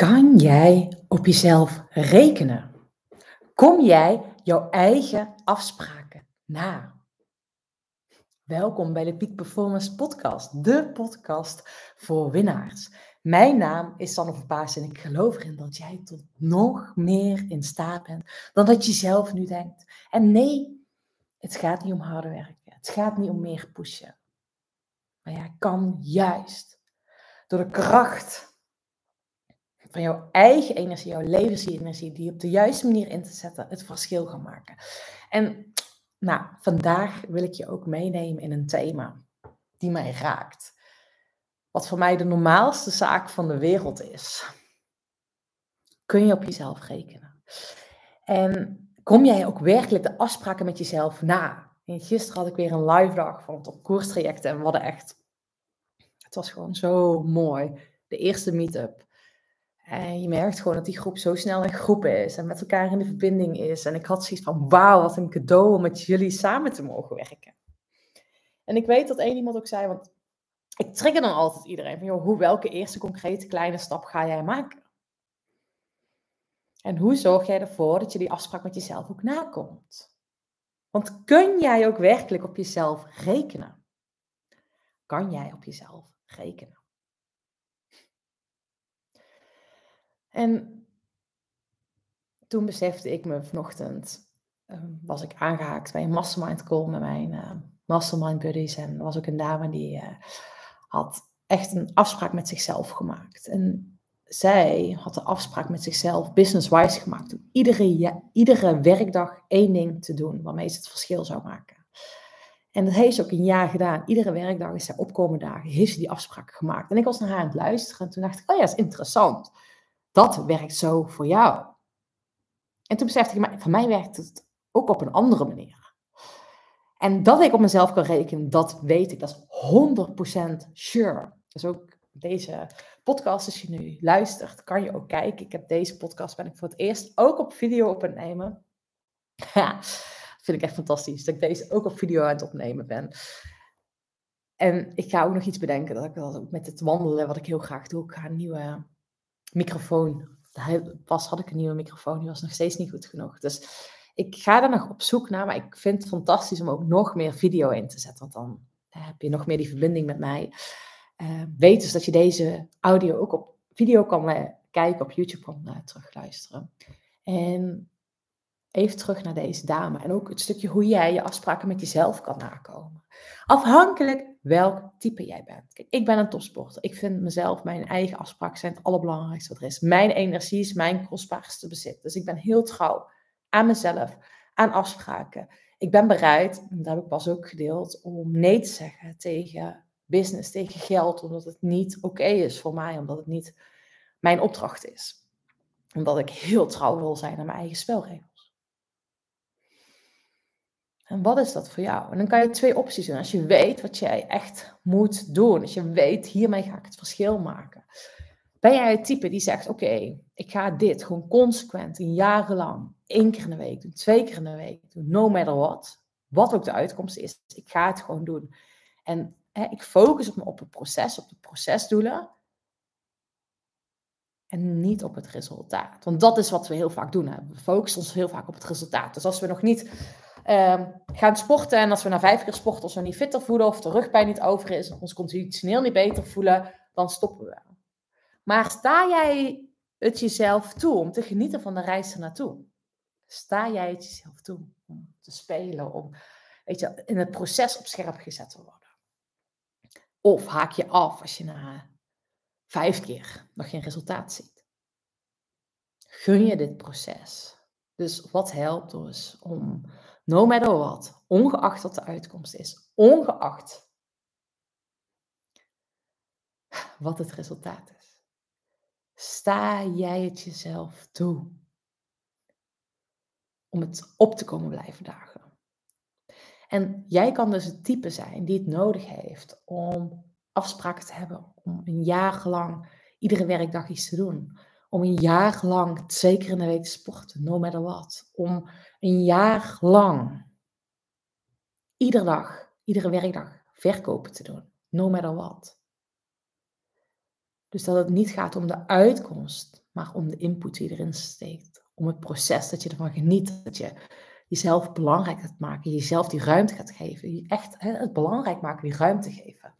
Kan jij op jezelf rekenen? Kom jij jouw eigen afspraken na? Welkom bij de Peak Performance Podcast, de podcast voor winnaars. Mijn naam is Sanne Verpaas en ik geloof erin dat jij tot nog meer in staat bent dan dat je zelf nu denkt. En nee, het gaat niet om harder werken. Het gaat niet om meer pushen. Maar jij kan juist door de kracht van jouw eigen energie, jouw levensenergie, die op de juiste manier in te zetten, het verschil gaan maken. En nou, vandaag wil ik je ook meenemen in een thema die mij raakt. Wat voor mij de normaalste zaak van de wereld is. Kun je op jezelf rekenen? En kom jij ook werkelijk de afspraken met jezelf na? En gisteren had ik weer een live dag van het op koerstrajecten en we hadden echt, het was gewoon zo mooi. De eerste meet-up. En je merkt gewoon dat die groep zo snel een groep is en met elkaar in de verbinding is. En ik had zoiets van, wauw, wat een cadeau om met jullie samen te mogen werken. En ik weet dat één iemand ook zei, want ik trigger dan altijd iedereen van, joh, hoe, welke eerste concrete kleine stap ga jij maken? En hoe zorg jij ervoor dat je die afspraak met jezelf ook nakomt? Want kun jij ook werkelijk op jezelf rekenen? Kan jij op jezelf rekenen? En toen besefte ik me vanochtend, ehm, was ik aangehaakt bij een mastermind call met mijn uh, mastermind buddies. En er was ook een dame die uh, had echt een afspraak met zichzelf gemaakt. En zij had de afspraak met zichzelf business-wise gemaakt om iedere, iedere werkdag één ding te doen waarmee ze het verschil zou maken. En dat heeft ze ook een jaar gedaan. Iedere werkdag is zij opkomende dagen, heeft ze die afspraak gemaakt. En ik was naar haar aan het luisteren en toen dacht ik, oh ja, is interessant dat werkt zo voor jou. En toen besefte ik, voor mij werkt het ook op een andere manier. En dat ik op mezelf kan rekenen, dat weet ik. Dat is 100% sure. Dus ook deze podcast, als je nu luistert, kan je ook kijken. Ik heb deze podcast, ben ik voor het eerst ook op video op het nemen. Ja, vind ik echt fantastisch. Dat ik deze ook op video aan het opnemen ben. En ik ga ook nog iets bedenken. Dat ik met het wandelen, wat ik heel graag doe. Ik ga een nieuwe microfoon. Pas had ik een nieuwe microfoon, die was nog steeds niet goed genoeg. Dus ik ga er nog op zoek naar, maar ik vind het fantastisch om ook nog meer video in te zetten. Want dan heb je nog meer die verbinding met mij. Uh, weet dus dat je deze audio ook op video kan uh, kijken, op YouTube kan uh, terugluisteren. En even terug naar deze dame. En ook het stukje hoe jij je afspraken met jezelf kan nakomen. Afhankelijk welk type jij bent. Kijk, ik ben een topsporter. Ik vind mezelf, mijn eigen afspraken zijn het allerbelangrijkste wat er is. Mijn energie is mijn kostbaarste bezit. Dus ik ben heel trouw aan mezelf, aan afspraken. Ik ben bereid, en dat heb ik pas ook gedeeld, om nee te zeggen tegen business, tegen geld, omdat het niet oké is voor mij, omdat het niet mijn opdracht is. Omdat ik heel trouw wil zijn aan mijn eigen spelregels. En wat is dat voor jou? En dan kan je twee opties doen. Als je weet wat jij echt moet doen. Als je weet, hiermee ga ik het verschil maken. Ben jij het type die zegt, oké, ik ga dit gewoon consequent, een jarenlang, één keer in de week doen, twee keer in de week doen, no matter what. Wat ook de uitkomst is, ik ga het gewoon doen. En hè, ik focus op, op het proces, op de procesdoelen. En niet op het resultaat. Want dat is wat we heel vaak doen. Hè. We focussen ons heel vaak op het resultaat. Dus als we nog niet um, gaan sporten. En als we na vijf keer sporten ons niet fitter voelen of de rugpijn niet over is, of ons conditioneel niet beter voelen, dan stoppen we. Maar sta jij het jezelf toe om te genieten van de reis ernaartoe? Sta jij het jezelf toe om te spelen, om weet je, in het proces op scherp gezet te worden? Of haak je af als je na vijf keer nog geen resultaat ziet? Gun je dit proces? Dus wat helpt ons om No matter what. Ongeacht wat de uitkomst is. Ongeacht wat het resultaat is. Sta jij het jezelf toe om het op te komen blijven dagen. En jij kan dus het type zijn die het nodig heeft om afspraken te hebben, om een jaar lang iedere werkdag iets te doen, om een jaar lang twee keer in de week te sporten, no matter what. Om een jaar lang iedere dag, iedere werkdag verkopen te doen, no matter what. Dus dat het niet gaat om de uitkomst, maar om de input die erin steekt. Om het proces dat je ervan geniet, dat je jezelf belangrijk gaat maken, jezelf die ruimte gaat geven. Echt het belangrijk maken, die ruimte geven.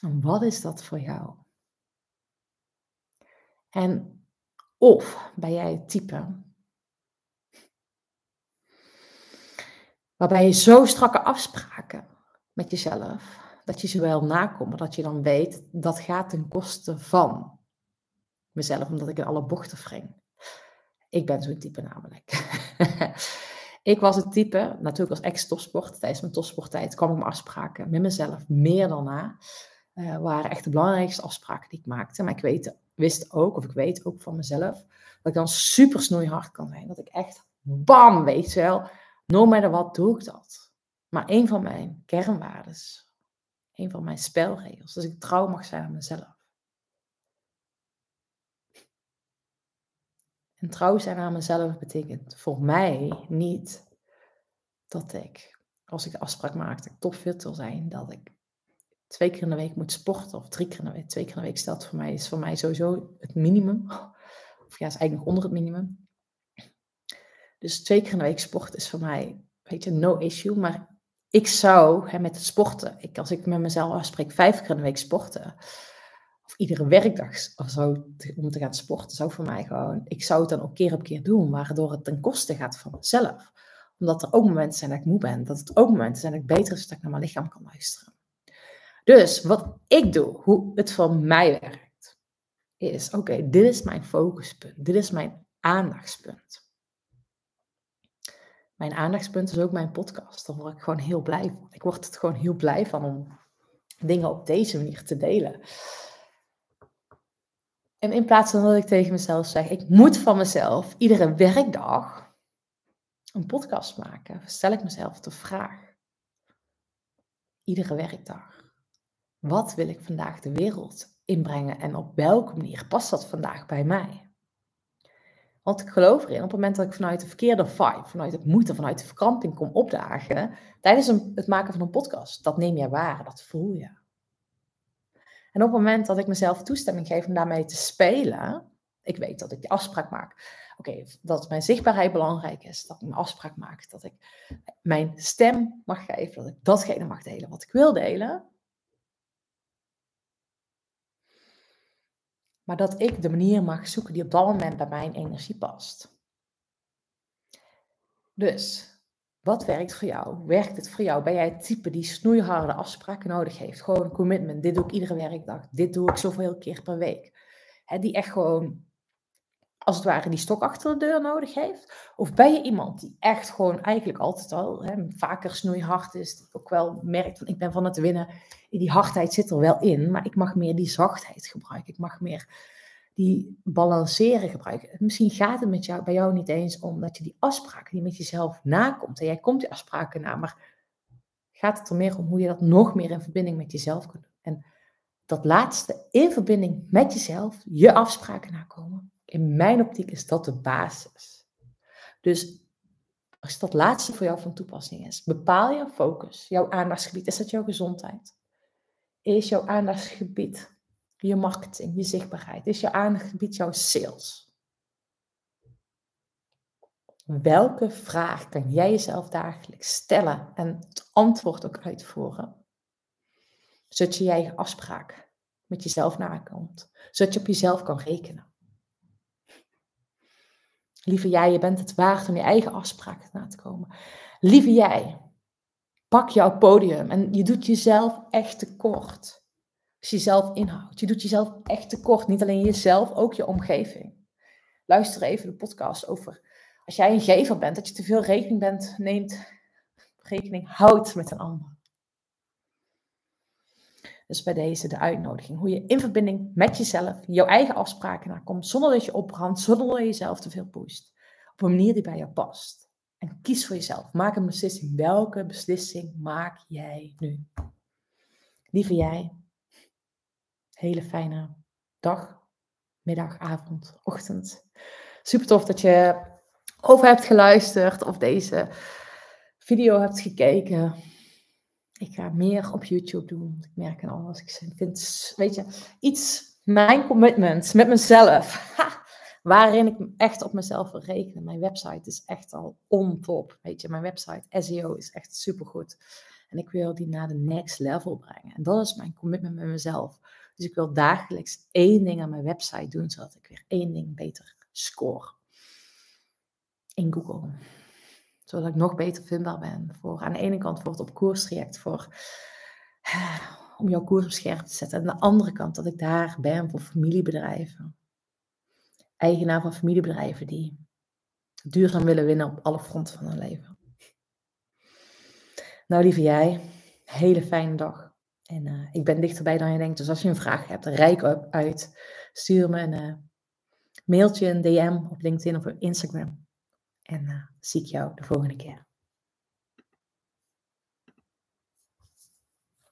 En wat is dat voor jou? En of ben jij het type waarbij je zo strakke afspraken met jezelf, dat je ze wel nakomt, dat je dan weet dat gaat ten koste van mezelf, omdat ik in alle bochten wring. Ik ben zo'n type namelijk. ik was het type, natuurlijk als ex-topsport, tijdens mijn topsporttijd kwam ik mijn afspraken met mezelf meer dan na. Uh, waren echt de belangrijkste afspraken die ik maakte. Maar ik weet, wist ook, of ik weet ook van mezelf, dat ik dan super snoeihard kan zijn. Dat ik echt, bam, weet je wel, no matter wat doe ik dat. Maar een van mijn kernwaardes, een van mijn spelregels, dat ik trouw mag zijn aan mezelf. En trouw zijn aan mezelf betekent voor mij niet dat ik, als ik de afspraak maak dat ik topfit wil zijn, dat ik twee keer in de week moet sporten of drie keer in de week. Twee keer in de week stelt voor mij, is voor mij sowieso het minimum. Of ja, is eigenlijk onder het minimum. Dus twee keer in de week sporten is voor mij, weet no issue. Maar ik zou hè, met het sporten, ik, als ik met mezelf afspreek vijf keer in de week sporten, of iedere werkdag of zo om te gaan sporten, zou voor mij gewoon, ik zou het dan ook keer op keer doen, waardoor het ten koste gaat van mezelf. Omdat er ook momenten zijn dat ik moe ben, dat het ook momenten zijn dat ik beter is dat ik naar mijn lichaam kan luisteren. Dus wat ik doe, hoe het voor mij werkt, is: oké, dit is mijn focuspunt, dit is mijn aandachtspunt. Mijn aandachtspunt is ook mijn podcast. Daar word ik gewoon heel blij van. Ik word er gewoon heel blij van om dingen op deze manier te delen. En in plaats van dat ik tegen mezelf zeg, ik moet van mezelf iedere werkdag een podcast maken, stel ik mezelf de vraag. Iedere werkdag. Wat wil ik vandaag de wereld inbrengen en op welke manier past dat vandaag bij mij? Want ik geloof erin, op het moment dat ik vanuit de verkeerde vibe, vanuit het moeten, vanuit de verkramping kom opdagen, tijdens het maken van een podcast, dat neem je waar, dat voel je. En op het moment dat ik mezelf toestemming geef om daarmee te spelen, ik weet dat ik die afspraak maak. Oké, dat mijn zichtbaarheid belangrijk is, dat ik een afspraak maak, dat ik mijn stem mag geven, dat ik datgene mag delen wat ik wil delen. Maar dat ik de manier mag zoeken die op dat moment bij mijn energie past. Dus, wat werkt voor jou? Werkt het voor jou? Ben jij het type die snoeiharde afspraken nodig heeft? Gewoon een commitment. Dit doe ik iedere werkdag. Dit doe ik zoveel keer per week. He, die echt gewoon, als het ware, die stok achter de deur nodig heeft? Of ben je iemand die echt gewoon eigenlijk altijd al he, vaker snoeihard is? Die ook wel merkt van ik ben van het winnen. Die hardheid zit er wel in, maar ik mag meer die zachtheid gebruiken. Ik mag meer die balanceren gebruiken. Misschien gaat het met jou, bij jou niet eens om dat je die afspraken die met jezelf nakomt. En jij komt die afspraken na, maar gaat het er meer om hoe je dat nog meer in verbinding met jezelf kunt doen. En dat laatste, in verbinding met jezelf, je afspraken nakomen. In mijn optiek is dat de basis. Dus als dat laatste voor jou van toepassing is, bepaal je focus, jouw aandachtsgebied. Is dat jouw gezondheid? Is jouw aandachtsgebied je marketing, je zichtbaarheid? Is je aangebied jouw sales? Welke vraag kan jij jezelf dagelijks stellen en het antwoord ook uitvoeren? Zodat je je afspraak met jezelf nakomt. Zodat je op jezelf kan rekenen. Lieve jij, je bent het waard om je eigen afspraken na te komen. Lieve jij, pak jouw podium en je doet jezelf echt tekort. Als je jezelf inhoudt. Je doet jezelf echt tekort. Niet alleen jezelf, ook je omgeving. Luister even de podcast over. Als jij een gever bent, dat je te veel rekening bent, neemt, rekening houdt met een ander. Dus bij deze de uitnodiging. Hoe je in verbinding met jezelf, jouw eigen afspraken nakomt. Zonder dat je opbrandt, zonder dat je jezelf te veel pusht. Op een manier die bij jou past. En kies voor jezelf. Maak een beslissing. Welke beslissing maak jij nu? Lieve jij, hele fijne dag, middag, avond, ochtend. Super tof dat je over hebt geluisterd of deze video hebt gekeken. Ik ga meer op YouTube doen. Ik merk en alles. Ik vind, weet je, iets mijn commitment met mezelf. waarin ik echt op mezelf wil rekenen. Mijn website is echt al on top. Weet je, mijn website SEO is echt supergoed. En ik wil die naar de next level brengen. En dat is mijn commitment met mezelf. Dus ik wil dagelijks één ding aan mijn website doen, zodat ik weer één ding beter score. In Google. Zodat ik nog beter vindbaar ben. Voor aan de ene kant voor het op koers traject, voor om jouw koers op scherp te zetten. En aan de andere kant dat ik daar ben voor familiebedrijven. Eigenaar van familiebedrijven die duurzaam willen winnen op alle fronten van hun leven. Nou, lieve jij, hele fijne dag. En uh, ik ben dichterbij dan je denkt. Dus als je een vraag hebt, rijk uit. Stuur me een uh, mailtje, een DM op LinkedIn of op Instagram. En uh, zie ik jou de volgende keer.